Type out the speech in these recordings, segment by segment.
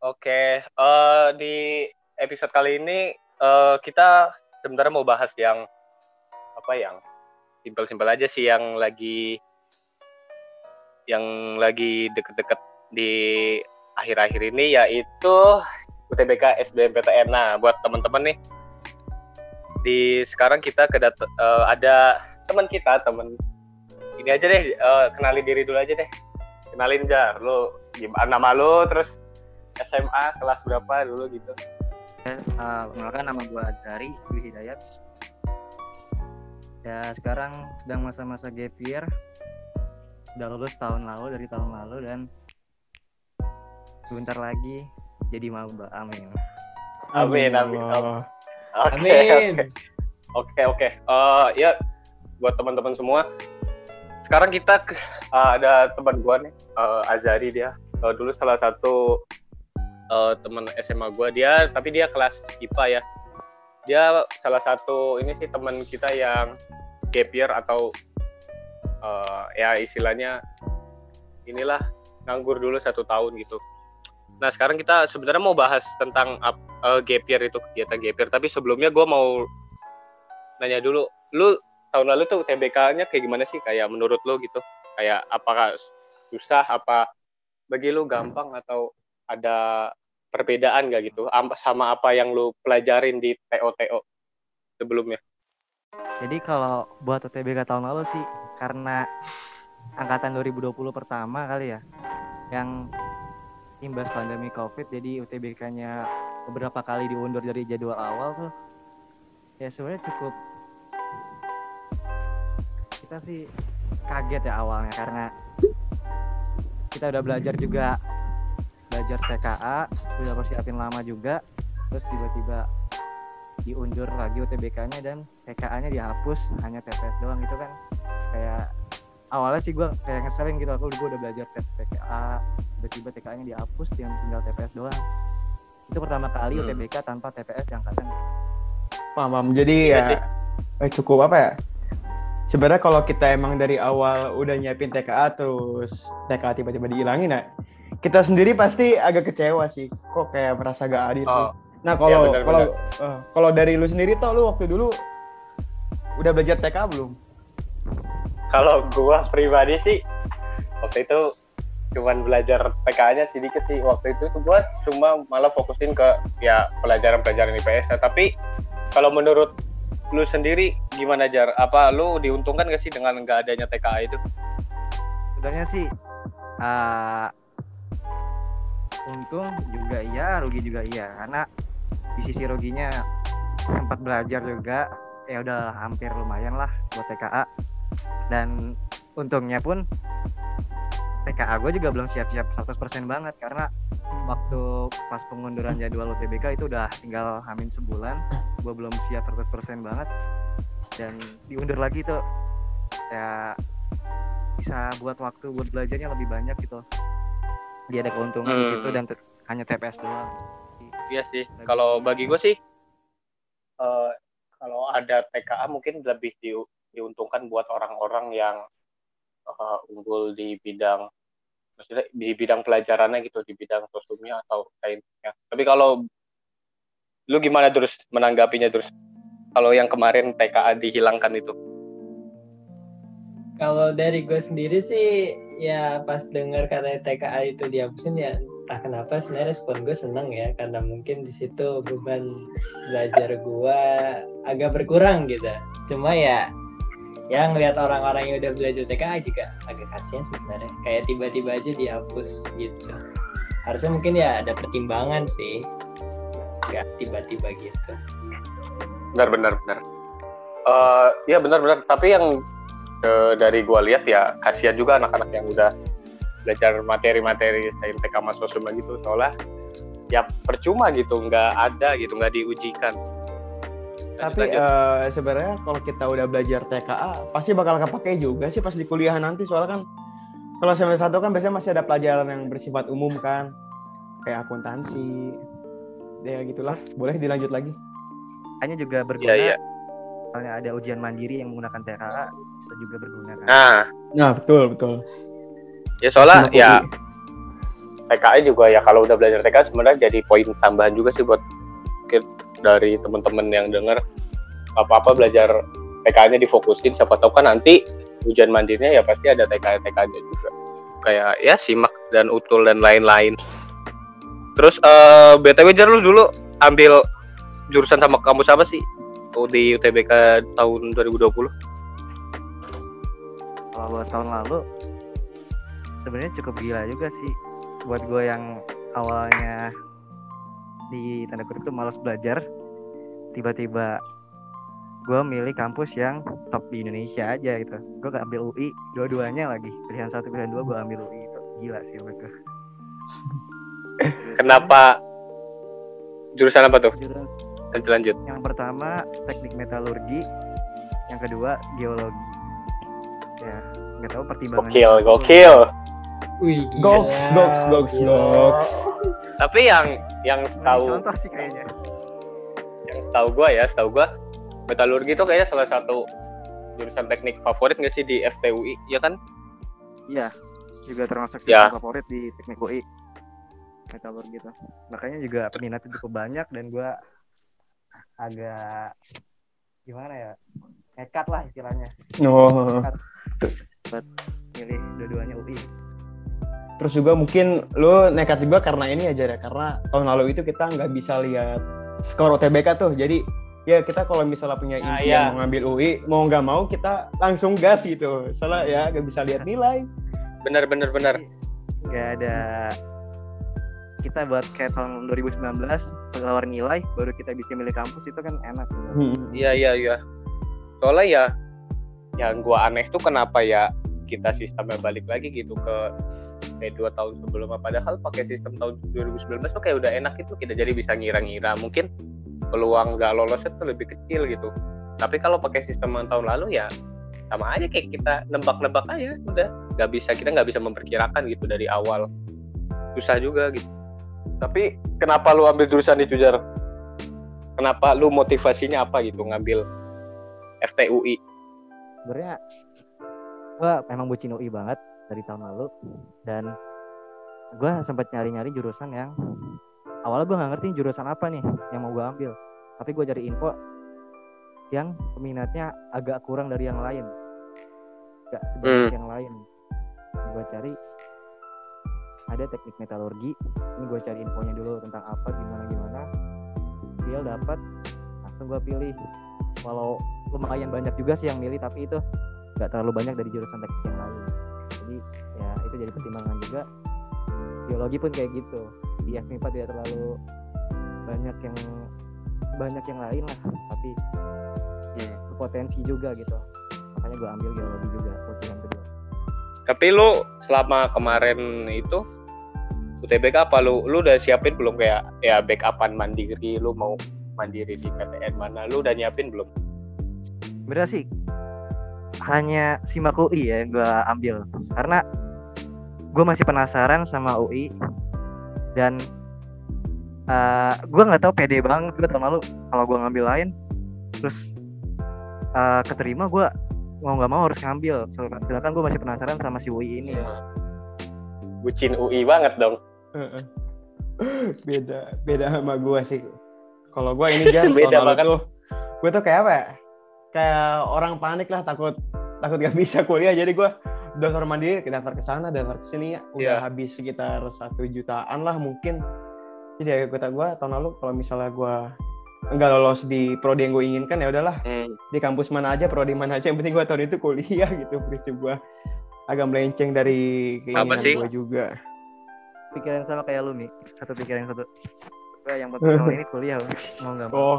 Oke, uh, di episode kali ini uh, kita sebenarnya mau bahas yang apa yang simpel-simpel aja sih yang lagi yang lagi deket-deket di akhir-akhir ini yaitu UTBK SBMPTN. Nah, buat teman-teman nih di sekarang kita kedat uh, ada teman kita, teman ini aja deh, uh, kenalin diri dulu aja deh. Kenalin jar, lu gimana nama lu, terus SMA kelas berapa dulu gitu? Uh, nama gue Azari Dwi Hidayat. Ya sekarang sedang masa-masa gap year. Udah lulus tahun lalu dari tahun lalu dan sebentar lagi jadi maba. Amin. Amin amin. amin. Oke, Amin. Oke oke. Uh, ya buat teman-teman semua. Sekarang kita uh, ada teman gua nih, uh, Azari dia. Uh, dulu salah satu uh, teman SMA gua dia, tapi dia kelas IPA ya. Dia salah satu ini sih teman kita yang gap year atau uh, ya istilahnya inilah nganggur dulu satu tahun gitu. Nah sekarang kita sebenarnya mau bahas tentang uh, gap year itu kegiatan gap year. Tapi sebelumnya gue mau nanya dulu, lu tahun lalu tuh TBK-nya kayak gimana sih? Kayak menurut lu gitu? Kayak apakah susah? Apa bagi lu gampang atau ada perbedaan gak gitu sama apa yang lu pelajarin di TO-TO sebelumnya? Jadi kalau buat TBK tahun lalu sih karena angkatan 2020 pertama kali ya yang imbas pandemi covid jadi UTBK-nya beberapa kali diundur dari jadwal awal tuh ya sebenarnya cukup kita sih kaget ya awalnya karena kita udah belajar juga belajar TKA udah persiapin lama juga terus tiba-tiba diundur lagi UTBK-nya dan TKA-nya dihapus hanya TPS doang gitu kan. Kayak awalnya sih gue kayak ngeselin gitu aku gue udah belajar tes TKA tiba-tiba TKA-nya dihapus yang tinggal TPS doang. Itu pertama kali hmm. UTBK tanpa TPS yang kata paham paham. Jadi iya ya eh, cukup apa ya? Sebenarnya kalau kita emang dari awal udah nyiapin TKA terus TKA tiba-tiba dihilangin ya kita sendiri pasti agak kecewa sih. Kok kayak merasa gak adil oh. nah kalau ya, kalau uh, kalau dari lu sendiri tuh lu waktu dulu udah belajar TKA belum? Kalau gua pribadi sih waktu itu cuman belajar PK-nya sedikit sih. Waktu itu tuh gua cuma malah fokusin ke ya pelajaran-pelajaran IPS tapi kalau menurut lu sendiri gimana jar? Apa lu diuntungkan gak sih dengan nggak adanya TKA itu? Sebenarnya sih uh, untung juga iya rugi juga iya. Karena di sisi ruginya sempat belajar juga. Ya udah hampir lumayan lah buat TKA dan untungnya pun TKA gue juga belum siap-siap 100% banget. Karena waktu pas pengunduran jadwal UTBK itu udah tinggal hamin sebulan. Gue belum siap 100% banget. Dan diundur lagi tuh. Ya bisa buat waktu buat belajarnya lebih banyak gitu dia ada keuntungan hmm. di situ hmm. dan hanya TPS doang. Iya sih. Kalau bagi gue sih uh, kalau ada TKA mungkin lebih di diuntungkan buat orang-orang yang uh, unggul di bidang maksudnya di bidang pelajarannya gitu di bidang sosumnya atau lainnya. Tapi kalau lu gimana terus menanggapinya terus kalau yang kemarin TKA dihilangkan itu. Kalau dari gue sendiri sih ya pas dengar kata TKA itu dihapusin ya entah kenapa sebenarnya respon gue seneng ya karena mungkin di situ beban belajar gue agak berkurang gitu. Cuma ya ya ngelihat orang-orang yang udah belajar TKA juga agak kasihan sih sebenarnya. Kayak tiba-tiba aja dihapus gitu. Harusnya mungkin ya ada pertimbangan sih. Nggak tiba-tiba gitu. Benar benar benar. Uh, ya benar benar. Tapi yang uh, dari gua lihat ya kasihan juga anak-anak yang udah belajar materi-materi TK masuk semua gitu. Soalnya ya percuma gitu nggak ada gitu nggak diujikan. Tapi uh, sebenarnya kalau kita udah belajar TKA pasti bakal kepake juga sih pas di kuliah nanti. Soalnya kan kalau semester satu kan biasanya masih ada pelajaran yang bersifat umum kan. Kayak akuntansi ya gitulah. Boleh dilanjut lagi. Hanya juga berguna yeah, yeah. Misalnya ada ujian mandiri yang menggunakan TKA bisa juga berguna kan? Nah. Nah betul betul. Ya soalnya ya TKA juga ya kalau udah belajar TKA sebenarnya jadi poin tambahan juga sih buat dari teman-teman yang denger. Apa-apa belajar TKA-nya difokusin siapa tahu kan nanti ujian mandirinya ya pasti ada TKA TKA-nya juga. Kayak ya simak dan utul dan lain-lain. Terus eh BTW jar lu dulu ambil jurusan sama kampus apa sih di UTBK tahun 2020 kalau buat tahun lalu sebenarnya cukup gila juga sih. Buat gue yang awalnya di tanda kutip tuh malas belajar tiba-tiba gue milih kampus yang top di Indonesia aja gitu. Gue gak ambil UI dua-duanya lagi. Pilihan satu pilihan dua gue ambil UI itu gila sih menurut gue kenapa? Jurusan apa tuh? Jurusan lanjut lanjut. Yang pertama teknik metalurgi. Yang kedua geologi. Ya nggak tahu pertimbangan gokil gokil. Wih. Goks, goks, goks, goks. tapi yang yang tahu contoh sih kayaknya. yang tahu gua ya tahu gua metalurgi itu kayaknya salah satu jurusan teknik favorit nggak sih di FTUI ya kan? Iya juga termasuk Ya. favorit di teknik UI metalurgi gitu makanya juga peminatnya cukup banyak dan gua agak gimana ya nekat lah istilahnya Oh. buat milih dua-duanya UI Terus juga mungkin lu nekat juga karena ini aja ya, karena tahun lalu itu kita nggak bisa lihat skor UTBK tuh. Jadi ya kita kalau misalnya punya Ah, impian iya. mau ngambil UI, mau nggak mau kita langsung gas gitu. Soalnya ya nggak bisa lihat nilai. bener bener bener nggak ada kita buat kayak tahun 2019 keluar nilai baru kita bisa milih kampus itu kan enak gitu. Hmm. iya iya iya. Soalnya ya yang gua aneh tuh kenapa ya kita sistemnya balik lagi gitu ke kayak dua tahun sebelumnya. Padahal pakai sistem tahun 2019 tuh kayak udah enak itu kita jadi bisa ngira-ngira. Mungkin peluang nggak lolosnya tuh lebih kecil gitu. Tapi kalau pakai sistem yang tahun lalu ya sama aja kayak kita nebak-nebak aja udah. Nggak bisa kita nggak bisa memperkirakan gitu dari awal. Susah juga gitu tapi kenapa lu ambil jurusan itu jar? Kenapa lu motivasinya apa gitu ngambil FTUI sebenarnya gua memang bucin UI banget dari tahun lalu. Dan gua sempat nyari-nyari jurusan yang awalnya gua nggak ngerti jurusan apa nih yang mau gua ambil. Tapi gua cari info yang peminatnya agak kurang dari yang lain. Gak sebanyak Hmm. yang lain. Gua cari ada teknik metalurgi. Ini gua cari infonya dulu tentang apa gimana gimana. Deal dapat langsung gua pilih. Walau lumayan banyak juga sih yang milih tapi itu nggak terlalu banyak dari jurusan teknik yang lain. Jadi ya itu jadi pertimbangan juga. Biologi pun kayak gitu. Di FMIPA tidak terlalu banyak yang banyak yang lain lah tapi Hmm. potensi juga gitu. Makanya gue ambil geologi juga buat kedua. Tapi lu selama kemarin itu UTBK apa? Lu lu udah siapin belum kayak ya backupan mandiri? Lu mau mandiri di PTN mana? Lu udah nyiapin belum? Sebenarnya sih hanya simak UI ya yang gue ambil. Karena gue masih penasaran sama UI dan uh, gue nggak tahu pede banget gue tahun lalu kalau gue ngambil lain terus uh, keterima gue mau nggak mau harus ngambil. Sedangkan- sedangkan gue masih penasaran sama si UI ini. Bucin UI banget dong. Beda beda sama gua sih. Kalau gua ini Jan Beda banget. tuh, gua tuh kayak apa ya? Kayak orang panik lah takut takut gak bisa kuliah jadi gua daftar mandiri daftar ke sana daftar ke sini ya udah Iya. habis sekitar satu jutaan lah mungkin jadi ya kata gua tahun lalu kalau misalnya gua nggak lolos di prodi yang gue inginkan ya udahlah Hmm. di kampus mana aja prodi mana aja yang penting gua tahun itu kuliah gitu prinsip gua agak melenceng dari keinginan gua juga pikiran sama kayak lu nih satu pikiran yang satu. Gue yang penting tahun ini kuliah mau nggak mau oh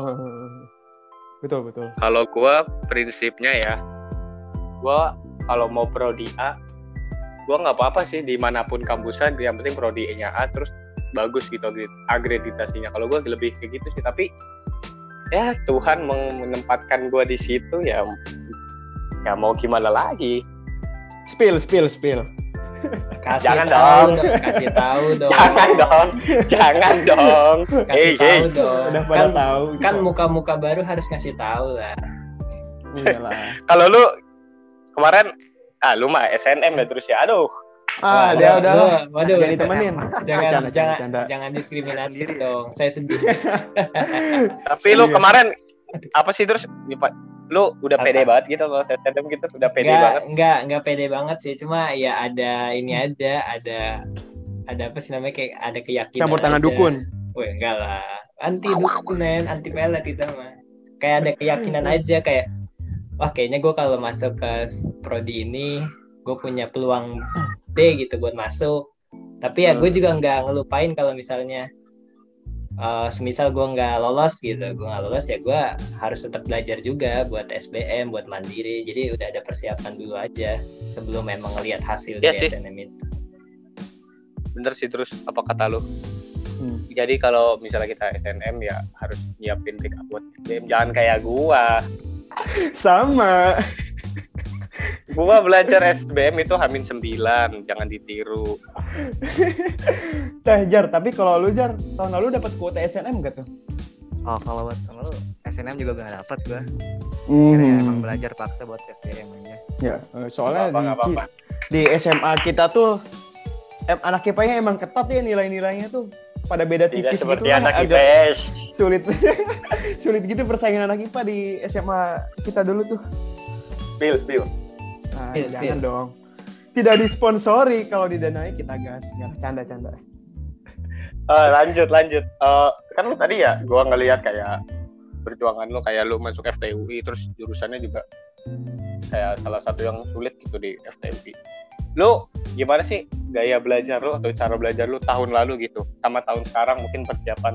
betul betul. Kalau gua prinsipnya ya gua kalau mau prodi A gua nggak apa-apa sih di mana pun kampusnya yang penting prodi nya A terus bagus gitu akreditasinya kalau gua lebih kayak gitu sih tapi ya Tuhan menempatkan gua di situ ya ya mau gimana lagi? Spill spill spill Kasih Jangan tahu dong. Kasih tahu dong. jangan dong jangan dong Kasih Hey, tahu hey. dong. udah pada Kan, tahu kan muka-muka baru harus ngasih tahu lah. iyalah kalau lu kemarin ah lu mah SNM ya terus ya aduh Ah, dia udah lah. Waduh, Jangan ditemenin. jangan Canda, jangan canda. jangan diskriminatif dong. Saya sedih. Tapi lu kemarin apa sih terus Pak? Lu udah Apa? pede banget gitu kalau SNM gitu udah pede Enggak, banget enggak, enggak pede banget sih. Cuma ya ada ini aja, ada ada apa sih namanya kayak ada keyakinan. Campur tangan aja. dukun. Wih, enggak lah. Anti dukunan, anti pelet kita mah. Kayak ada keyakinan aja kayak wah kayaknya gue kalau masuk ke prodi ini gue punya peluang D gitu buat masuk. Tapi ya gue juga nggak ngelupain kalau misalnya eh, semisal gue nggak lolos gitu, gue nggak lolos ya gue harus tetap belajar juga buat SBM, buat mandiri. Jadi udah ada persiapan dulu aja sebelum memang ngelihat hasil Iya dari. SNM itu. bener sih terus apa kata lu Hmm. jadi kalau misalnya kita SNM ya harus nyiapin backup buat SBM jangan kayak gua Sama. Gua belajar SBM itu hamin 9 jangan ditiru Teh Jar, tapi kalau lu Jar, tahun lalu dapat kuota SNM gak tuh? Oh kalau buat sama lu SNM juga gak dapet gua. Hmm. emang belajar paksa buat SBM aja. Ya, eh, soalnya apa di, apa-apa di SMA kita tuh em, anak IPA-nya emang ketat ya nilai-nilainya tuh pada beda tidak tipis seperti gitu lah, anak agak IPS sulit sulit gitu persaingan anak IPA di SMA kita dulu tuh. spill spill Nah, Spill, jangan spill. dong. Tidak disponsori kalau didanai kita gas. Ya, canda-canda. Eh, lanjut lanjut Eh, kan lu tadi ya gua ngelihat kayak perjuangan lu kayak lu masuk FTUI terus jurusannya juga kayak salah satu yang sulit gitu di FTUI lu gimana sih gaya belajar lu atau cara belajar lu tahun lalu gitu sama tahun sekarang mungkin persiapan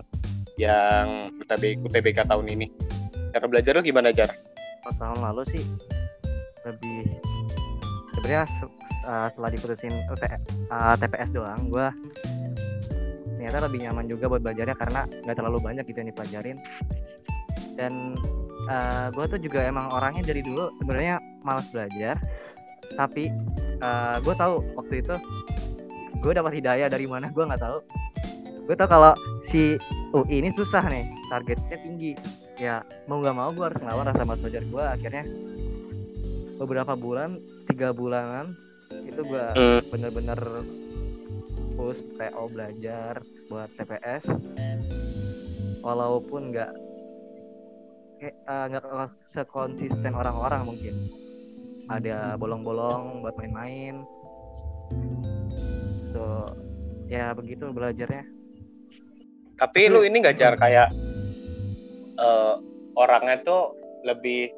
yang UTB, UTBK tahun ini cara belajar lu gimana jar Kalau tahun lalu sih lebih sebenarnya se- uh, setelah diputusin UT, uh, TPS doang gua ternyata lebih nyaman juga buat belajarnya karena nggak terlalu banyak gitu yang dipelajarin. Dan uh, gue tuh juga emang orangnya dari dulu sebenarnya malas belajar tapi uh, gue tahu waktu itu gue dapat hidayah dari mana gue nggak tahu. Gue tahu kalau si UI ini susah nih targetnya tinggi. Ya mau nggak mau gue harus ngelawan rasa malas belajar gue akhirnya beberapa bulan tiga bulanan itu gue Hmm. bener-bener push TO belajar buat TPS walaupun nggak kayak, eh, nggak sekonsisten orang-orang mungkin. Ada bolong-bolong buat main-main. So ya begitu belajarnya. Tapi lu ini gak jar kayak eh, orangnya tuh lebih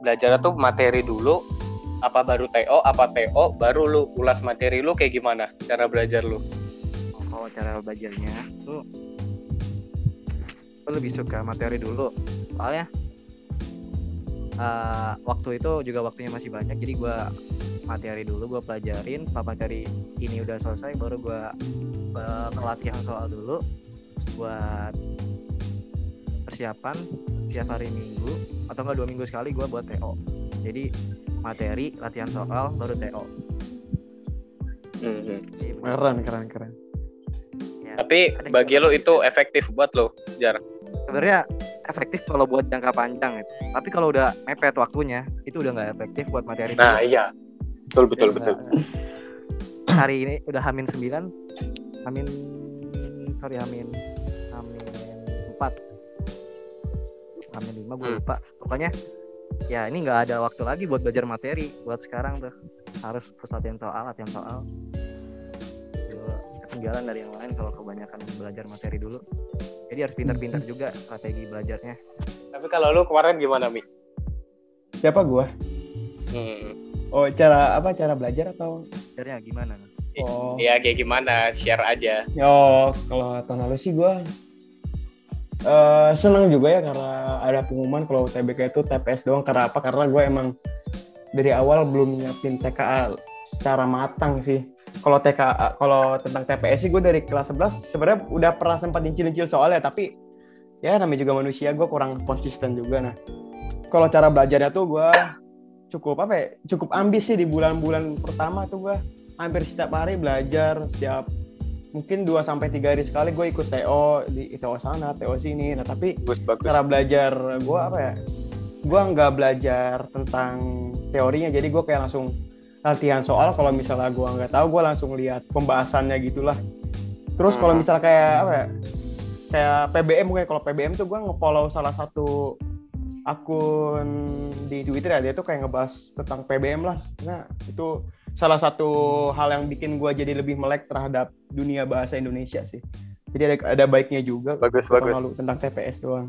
belajar tuh materi dulu apa baru TO apa TO baru lu ulas materi lu kayak gimana? Cara belajar lu? Kalau cara belajarnya tuh gue lebih suka materi dulu. Soalnya eh, waktu itu juga waktunya masih banyak jadi gua materi dulu gue pelajarin. Pas materi ini udah selesai baru gue ke latihan soal dulu. Buat persiapan setiap hari minggu atau enggak dua minggu sekali gue buat TO jadi materi latihan soal baru TO Mhm. Jadi, Keren, keren, keren. ya, tapi bagi lu itu efektif buat lu jar sebenarnya efektif kalau buat jangka panjang gitu. Tapi kalau udah mepet waktunya, itu udah nggak efektif buat materi. nah iya betul betul Jadi betul nggak- Hari ini udah Hamin 9, Hamin sorry Hamin Hamin 4. Hamin 5 gue Hmm. lupa. Pokoknya ya ini nggak ada waktu lagi buat belajar materi buat sekarang tuh. Harus terus latihan soal, latihan soal. Gua ketinggalan dari yang lain kalau kebanyakan belajar materi dulu. Jadi harus pintar-pintar juga strategi belajarnya. tapi kalau lu kemarin gimana mi Siapa gua? Hmm. Oh, cara apa? Cara belajar atau? Belajarnya gimana? Oh, ya kayak gimana share aja oh kalau tahun lalu sih gua eh seneng juga ya karena ada pengumuman kalau UTBK itu TPS doang. Karena apa? Karena gue emang dari awal belum nyiapin TKA secara matang sih. Kalau TKA, kalau tentang TPS sih gue dari kelas 11 sebenarnya udah pernah sempat incil-incil soalnya, tapi ya namanya juga manusia, gue kurang konsisten juga. Nah, kalau cara belajarnya tuh gue cukup apa ya? Cukup ambis sih di bulan-bulan pertama tuh gue hampir setiap hari belajar setiap mungkin 2 sampai tiga hari sekali gue ikut TO di TO sana, TO sini. Nah, tapi bagus bagus. cara belajar gue apa ya? Gue nggak belajar tentang teorinya. Jadi gue kayak langsung latihan soal. Kalau misalnya gue nggak tahu gue langsung lihat pembahasannya gitulah. Terus kalau Hmm. misalnya kayak apa ya? Kayak PBM mungkin kalau PBM tuh gue ngefollow salah satu akun di Twitter ya. Dia tuh kayak ngebahas tentang PBM lah. Nah itu salah satu hal yang bikin gue jadi lebih melek terhadap dunia bahasa Indonesia sih jadi ada ada baiknya juga Bagus, bagus. lalu tentang TPS doang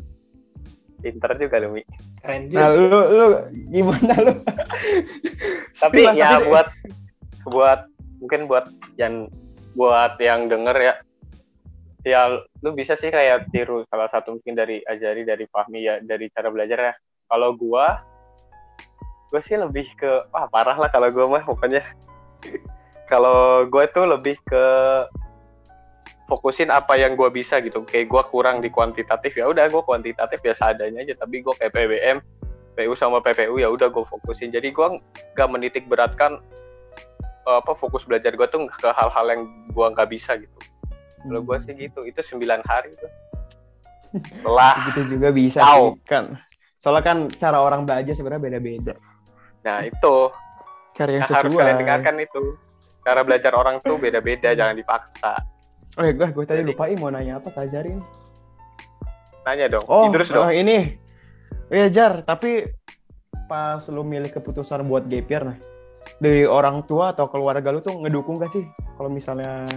Pinter juga lu, Mi. Keren nah juga. lu lu gimana lu Tapi ya buat buat mungkin buat yang buat yang denger ya ya lu bisa sih kayak tiru salah satu mungkin dari Ajari dari Fahmi ya dari cara belajar ya kalau gua gue sih lebih ke wah parah lah kalau gua mah pokoknya. Kalau gue tuh lebih ke fokusin apa yang gua bisa gitu. Kayak gua kurang di kuantitatif ya udah gua kuantitatif ya seadanya aja. Tapi gua kayak PBM PU sama PPU ya udah gue fokusin. Jadi gua nggak menitik beratkan eh, apa fokus belajar gue tuh ke hal-hal yang gua nggak bisa gitu. Kalau gue sih gitu. Itu 9 hari tuh lah. gitu juga bisa kan. Soalnya kan cara orang belajar sebenarnya beda-beda nah itu. Cara yang yang harus sesuai. kalian dengarkan itu. Cara belajar orang tuh beda-beda jangan dipaksa. Oh ya gue gue tadi Jadi- lupa mau nanya apa Kak Zarin nanya dong oh terus oh, dong ini. Iya Jar tapi pas lu milih keputusan buat gap year nah dari orang tua atau keluarga lu tuh ngedukung gak sih? Kalau misalnya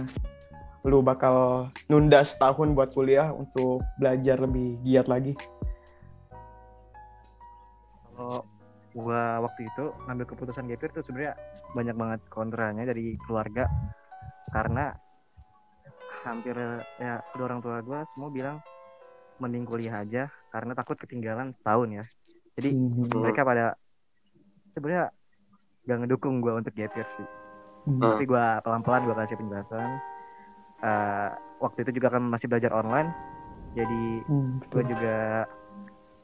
lu bakal nunda setahun buat kuliah untuk belajar lebih giat lagi? Kalau gua waktu itu ngambil keputusan gap year tuh sebenarnya banyak banget kontranya dari keluarga. Karena hampir ya kedua orang tua gua semua bilang mending kuliah aja karena takut ketinggalan setahun ya. Jadi Hmm. mereka pada sebenarnya gak ngedukung gua untuk gap year sih. Hmm. tapi gua pelan-pelan gua kasih penjelasan. Eh, waktu itu juga kan masih belajar online jadi Hmm, gue juga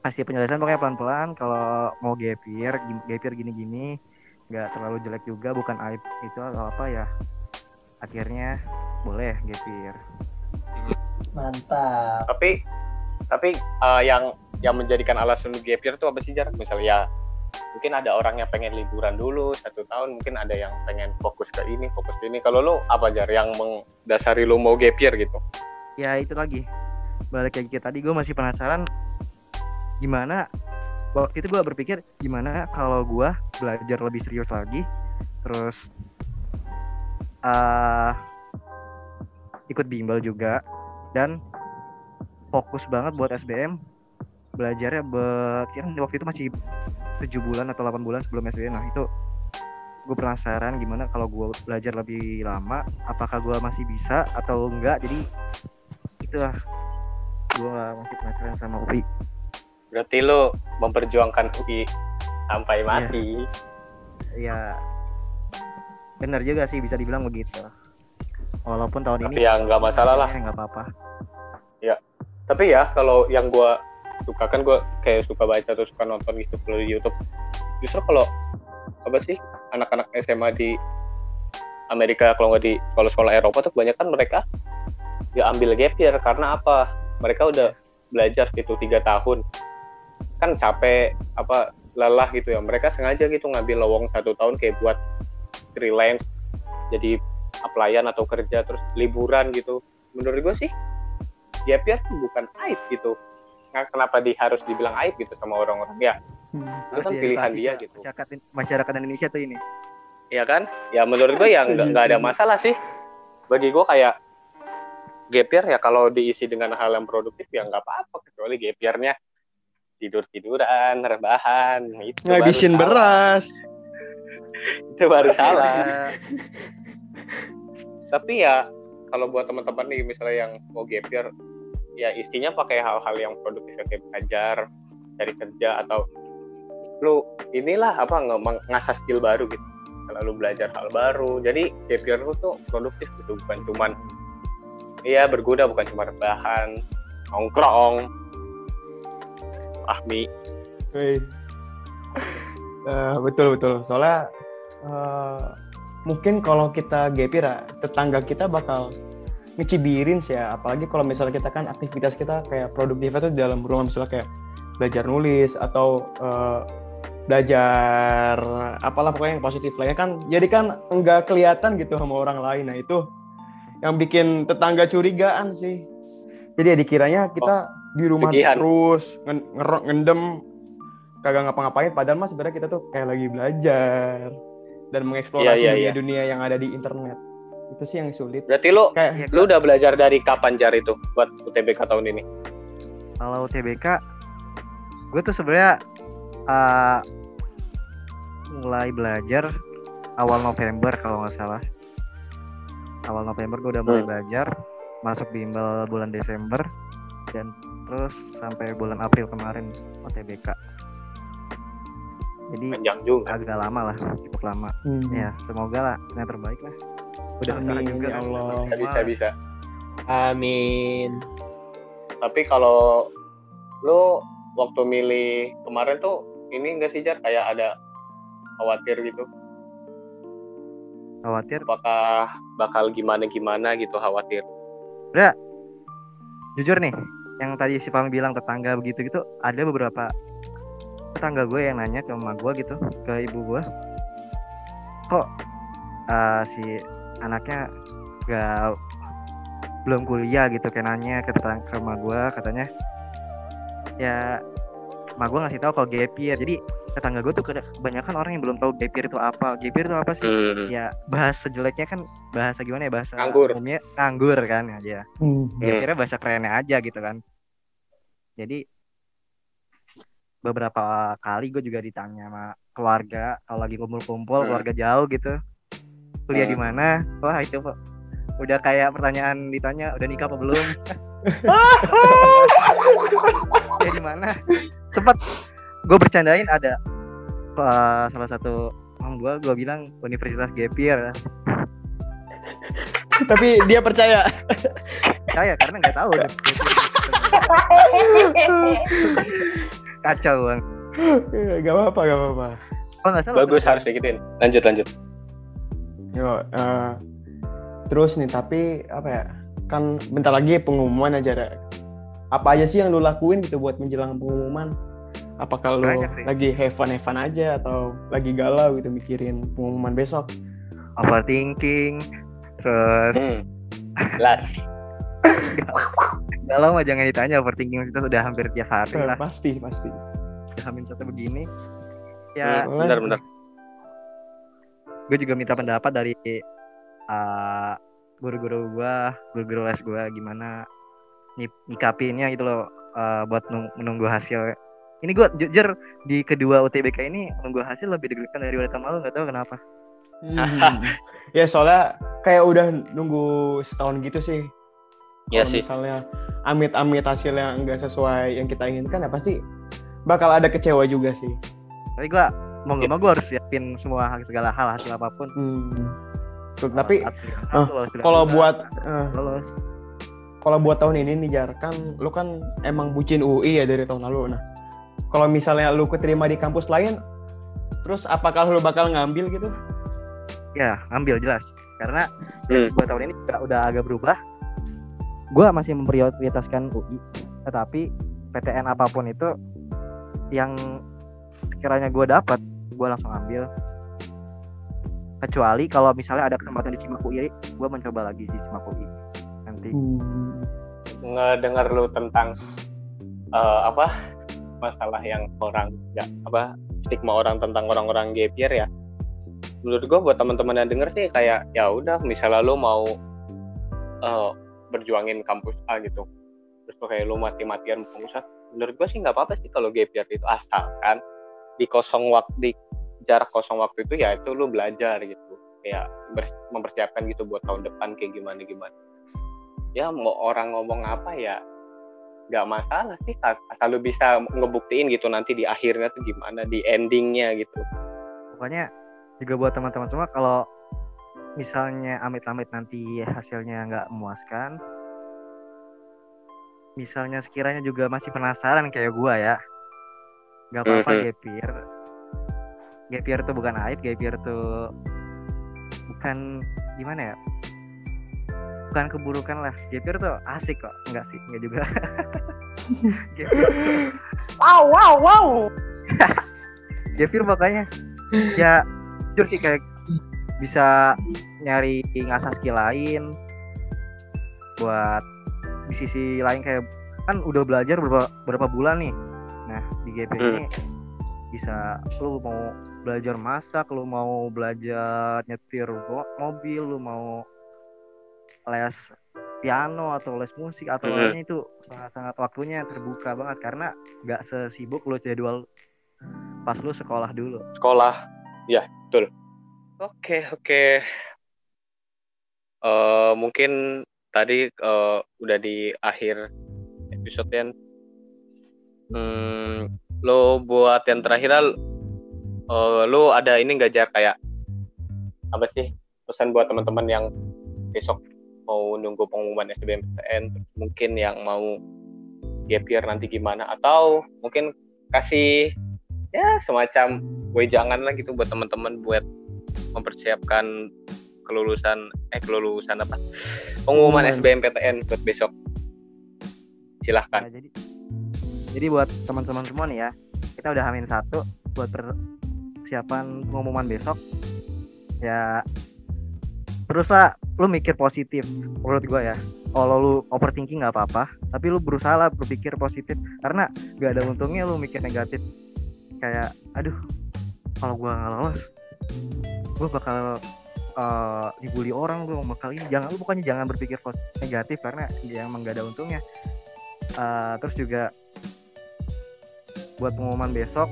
kasih penjelasan pokoknya pelan-pelan. Kalau mau gap year gim- gap year gini-gini nggak terlalu jelek juga. Bukan aib itu atau apa ya. Akhirnya boleh gap year Mantap. tapi tapi eh, yang yang menjadikan alasan lu gap year tuh apa sih Jar? misalnya ya mungkin ada orang yang pengen liburan dulu satu tahun mungkin ada yang pengen fokus ke ini fokus ke ini. Kalau lu apa Jar yang mendasari lu mau gap year gitu? Ya itu lagi. Balik lagi ke tadi gue masih penasaran gimana waktu itu gue berpikir gimana kalau gue belajar lebih serius lagi terus eh ikut bimbel juga dan fokus banget buat SBM belajarnya buat ya waktu itu masih tujuh bulan atau 8 bulan sebelum SBM nah itu gue penasaran gimana kalau gue belajar lebih lama apakah gue masih bisa atau enggak. Jadi itulah gue masih penasaran sama UI berarti lu memperjuangkan UI sampai mati. Ya benar juga sih bisa dibilang begitu. Walaupun tahun tapi ini ya nggak masalah lah. nggak apa-apa. Tapi ya kalau yang gua suka kan gua kayak suka baca atau suka nonton gitu kalau di YouTube. Justru kalau apa sih anak-anak SMA di Amerika kalau nggak di kalau sekolah Eropa tuh kebanyakan mereka ya ambil gap year. Karena apa? Mereka udah belajar gitu tiga tahun kan capek apa lelah gitu ya. Mereka sengaja gitu ngambil lowong satu tahun kayak buat freelance jadi pelayan atau kerja terus liburan gitu. Menurut gue sih gap year tuh bukan aib gitu. Nah, kenapa di harus dibilang aib gitu sama orang-orang? Ya Hmm. itu kan pilihan dia gitu. masyarakat masyarakat Indonesia tuh ini. Ya kan? Ya menurut gue ya nggak nggak ada masalah sih. Bagi gue kayak gap year ya kalau diisi dengan hal yang produktif ya nggak apa-apa kecuali gap year-nya tidur tiduran rebahan itu ngabisin beras. Itu baru salah. Tapi ya kalau buat teman-teman nih misalnya yang mau gap year ya isinya pakai hal-hal yang produktif kayak belajar cari kerja atau lu inilah apa ngasah skill baru gitu. Kalau lu belajar hal baru jadi gap year lu tuh produktif gitu bukan cuman iya berguna bukan cuma rebahan nongkrong ahmi. Wih. Eh, betul betul. Soalnya eh, mungkin kalau kita year ya, tetangga kita bakal ngecibirin sih ya. Apalagi kalau misalnya kita kan aktivitas kita kayak produktifnya tuh di dalam rumah misalnya kayak belajar nulis atau eh, belajar apalah pokoknya yang positif lainnya kan jadi kan nggak kelihatan gitu sama orang lain. Nah itu yang bikin tetangga curigaan sih jadi ya dikiranya kita di rumah kegiatan. terus nge- ngerok ngendem kagak ngapa-ngapain padahal mas sebenarnya kita tuh kayak lagi belajar dan mengeksplorasi Iya, iya, iya. dunia-dunia yang ada di internet itu sih yang sulit Berarti lu kayak lu udah belajar dari kapan jar itu buat UTBK tahun ini? kalau TBK gue tuh sebenarnya uh, mulai belajar awal November kalau nggak salah awal November gue udah mulai Hmm. belajar masuk bimbel bulan Desember dan terus sampai bulan April kemarin OTBK jadi Panjang juga. agak lama lah cukup lama Hmm. ya semoga lah yang terbaik lah udah usaha Amin, juga ya Allah. Bisa bisa bisa. Amin. Tapi kalau lu waktu milih kemarin tuh ini enggak sih jar kayak ada khawatir gitu khawatir apakah bakal gimana gimana gitu khawatir. Jujur nih yang tadi si Pang bilang tetangga begitu gitu ada beberapa tetangga gue yang nanya ke mama gue gitu ke ibu gue. Kok uh, si anaknya gak belum kuliah gitu kayak nanya ke tetangga ke mama gue katanya. Ya mama gue ngasih tahu kalau gap jadi tetangga gue tuh kebanyakan orang yang belum tahu gap year itu apa gap year itu apa sih Hmm. ya bahasa jeleknya kan bahasa gimana ya bahasa Nganggur. umumnya nganggur kan aja Hmm. Hmm. kira bahasa kerennya aja gitu kan jadi beberapa kali gue juga ditanya sama keluarga kalau lagi kumpul-kumpul Hmm. keluarga jauh gitu kuliah di Hmm. mana wah itu kok udah kayak pertanyaan ditanya udah nikah apa belum kuliah di mana sempat gue bercandain ada uh, salah satu om gue gue bilang Universitas Gapir tapi dia percaya. Saya karena nggak tahu. Kacau bang. Gak apa-apa gak apa-apa. Nggak salah Bagus harus digituin. Lanjut lanjut. Yo, eh, terus nih tapi apa ya kan bentar lagi pengumuman aja Ra. apa aja sih yang lu lakuin gitu buat menjelang pengumuman apakah sih. lagi have fun have fun aja atau lagi galau gitu mikirin pengumuman besok overthinking terus Hmm. Las. galau mah jangan ditanya overthinking kita sudah hampir tiap hari Eh, lah pasti pasti hamin satu begini ya Hmm, benar benar. gue juga minta pendapat dari uh, guru-guru gua guru-guru les gua gimana nyikapinnya gitu loh uh, buat nung- menunggu hasil ini gue jujur di kedua UTBK ini menunggu hasil lebih deg-degan daripada tahun lalu nggak tahu kenapa. Hmm. ya soalnya kayak udah nunggu setahun gitu sih. Iya Kalau sih. misalnya amit-amit hasilnya nggak sesuai yang kita inginkan ya pasti bakal ada kecewa juga sih. Tapi gue mau nggak mau gue harus siapin semua segala hal hasil apa pun. Hmm. Tuh, tapi pilihan kalau buat eh, lolos. kalau buat tahun ini nih Jar kan lu kan emang bucin UI ya dari tahun lalu nah kalau misalnya lu keterima di kampus lain terus apakah lu bakal ngambil gitu? Ya ambil jelas. Karena Hmm. gue tahun ini juga udah agak berubah. Gue masih memprioritaskan UI tetapi PTN apa pun itu yang sekiranya gue dapat gue langsung ambil. Kecuali kalau misalnya ada kesempatan di SIMAK UI gue mencoba lagi di SIMAK UI nanti. Hmm. Ngedengar lu tentang eh, apa masalah yang orang nggak apa stigma orang tentang orang-orang gap year ya. Menurut gua buat teman-teman yang denger sih kayak ya udah misalnya lu mau eh, berjuangin kampus A gitu. Terus tuh kayak lu mati-matian pengusaha. Menurut gua sih nggak apa-apa sih kalau gap year itu asalkan di kosong waktu di jarak kosong waktu itu ya itu lu belajar gitu kayak mempersiapkan gitu buat tahun depan kayak gimana gimana ya mau orang ngomong apa ya nggak masalah sih as- asal lu bisa ngebuktiin gitu nanti di akhirnya tuh gimana di endingnya gitu. Pokoknya juga buat teman-teman semua kalau misalnya amit-amit nanti hasilnya nggak memuaskan misalnya sekiranya juga masih penasaran kayak gua ya nggak apa-apa Mhm. gap year gap year tuh bukan aib gap year tuh bukan gimana ya bukan keburukan lah. Year tuh asik kok. Enggak sih enggak juga. Wow wow wow. Gapir makanya ya jujur sih kayak bisa nyari ngasah skill lain buat di sisi lain kayak kan udah belajar berapa berapa bulan nih. Nah di GP Hmm. ini bisa lu mau belajar masak lu mau belajar nyetir mo- mobil lu mau les piano atau les musik atau Hmm. lainnya itu sangat-sangat waktunya terbuka banget. Karena nggak sesibuk lu jadwal pas lu sekolah dulu. Sekolah. Ya betul. Oke oke. Eh, mungkin tadi eh, udah di akhir episode yang hmm, lo buat yang terakhir eh, lo ada ini nggak jar kayak apa sih pesan buat teman-teman yang besok mau nunggu pengumuman SBMPTN mungkin yang mau gap year nanti gimana atau mungkin kasih ya semacam wejangan lah gitu buat teman-teman buat mempersiapkan kelulusan eh kelulusan apa? Pengumuman Pengumuman. SBMPTN buat besok. Silahkan. Nah, jadi jadi buat teman-teman semua nih ya kita udah hamin satu buat persiapan pengumuman besok. Ya teruslah lu mikir positif menurut gua ya. Kalau lu overthinking nggak apa-apa tapi lu berusaha lah berpikir positif. Karena gak ada untungnya lu mikir negatif. Kayak aduh kalau gua nggak lolos gua bakal eh, dibully orang gua bakal ini. Jangan lu pokoknya jangan berpikir negatif karena ya emang gak ada untungnya. Eh, terus juga buat pengumuman besok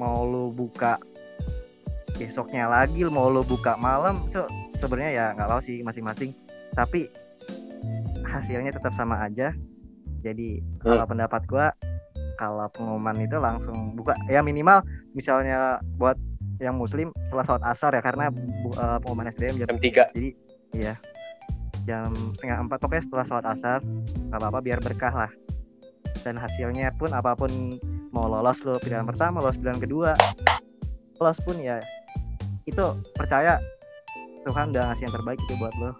mau lu buka besoknya lagi mau lu buka malam itu sebenarnya ya nggak tahu sih masing-masing. Tapi hasilnya tetap sama aja. Jadi kalau pendapat gua kalau pengumuman itu langsung buka. Ya minimal misalnya buat yang muslim setelah sholat asar ya karena eh, pengumuman SBM jam jam 3 jadi iya. Jam setengah empat pokoknya setelah sholat asar nggak apa-apa biar berkah lah. Dan hasilnya pun apa pun mau lolos lo pilihan pertama lolos pilihan kedua lolos pun ya itu percaya Tuhan udah ngasih yang terbaik itu buat lo.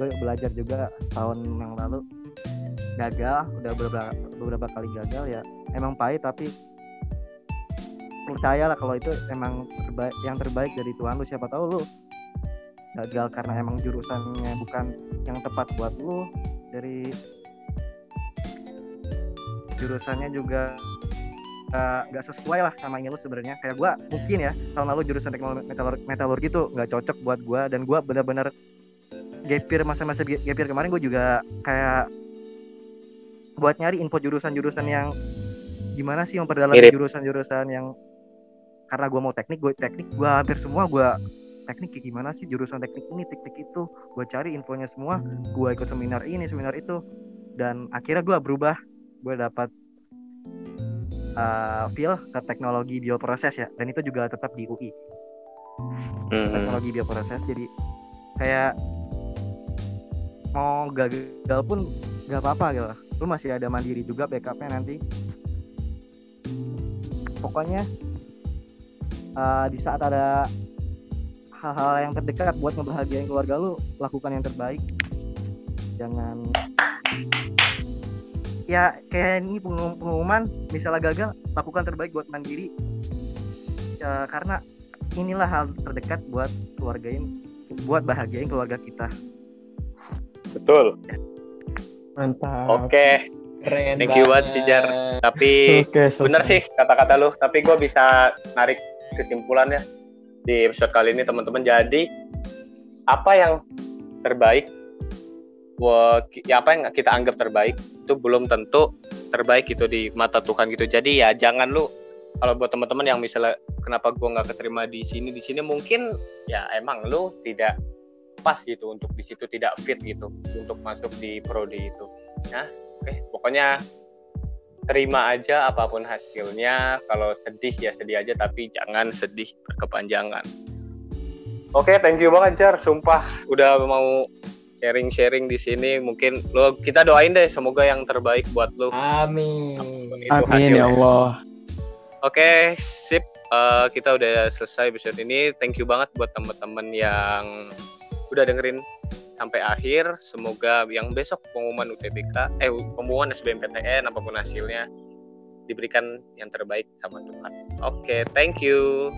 Lo belajar juga setahun yang lalu. Gagal udah beberapa beberapa kali gagal ya emang pahit tapi percayalah kalau itu emang terbaik yang terbaik dari Tuhan lu siapa tahu lu gagal karena emang jurusannya bukan yang tepat buat lu dari jurusannya juga uh, nggak sesuai lah sama yang lu sebenarnya. Kayak gua mungkin ya tahun lalu jurusan teknologi metalurgi, metalurgi itu nggak cocok buat gua. Dan gua benar-benar gapir masa-masa ga- gapir kemarin gue juga kayak buat nyari info jurusan-jurusan yang gimana sih memperdalam jurusan-jurusan yang karena gua mau teknik gue teknik gua hampir semua gua teknik kayak gimana sih? Jurusan teknik ini teknik itu. Gue cari infonya semua gue ikut seminar ini seminar itu. Dan akhirnya gue berubah. Gue dapat uh, feel ke teknologi bioproses ya. Dan itu juga tetap di UI Hmm. teknologi bioproses jadi kayak mau gagal pun gak apa-apa gitu. Lu masih ada mandiri juga backupnya nanti. Pokoknya uh, di saat ada hal-hal yang terdekat buat ngebahagiain keluarga lu lakukan yang terbaik. Jangan ya kayak ini pengum- pengumuman misalnya gagal lakukan terbaik buat mandiri Ya, karena inilah hal terdekat buat keluargain buat bahagiain keluarga kita betul Mantap. oke Keren Thank you banget, Cijar. tapi Oke, selesai. bener sih kata-kata lu tapi gue bisa narik kesimpulannya di episode kali ini teman-teman jadi apa yang terbaik ya apa yang kita anggap terbaik itu belum tentu terbaik gitu di mata Tuhan gitu. Jadi ya jangan lu kalau buat teman-teman yang misalnya kenapa gua nggak keterima di sini di sini mungkin ya emang lu tidak pas gitu untuk di situ tidak fit gitu untuk masuk di prodi itu. Nah oke pokoknya terima aja apa pun hasilnya. Kalau sedih ya sedih aja tapi jangan sedih berkepanjangan. Oke thank you banget Jar. Sumpah udah mau sharing-sharing di sini mungkin lo kita doain deh semoga yang terbaik buat lo Amin. itu Amin ya Allah. Oke, sip. Eh, kita udah selesai episode ini. Thank you banget buat teman-teman yang udah dengerin sampai akhir. Semoga yang besok pengumuman UTBK, eh pengumuman SBMPTN apa pun hasilnya diberikan yang terbaik sama Tuhan. Oke, thank you.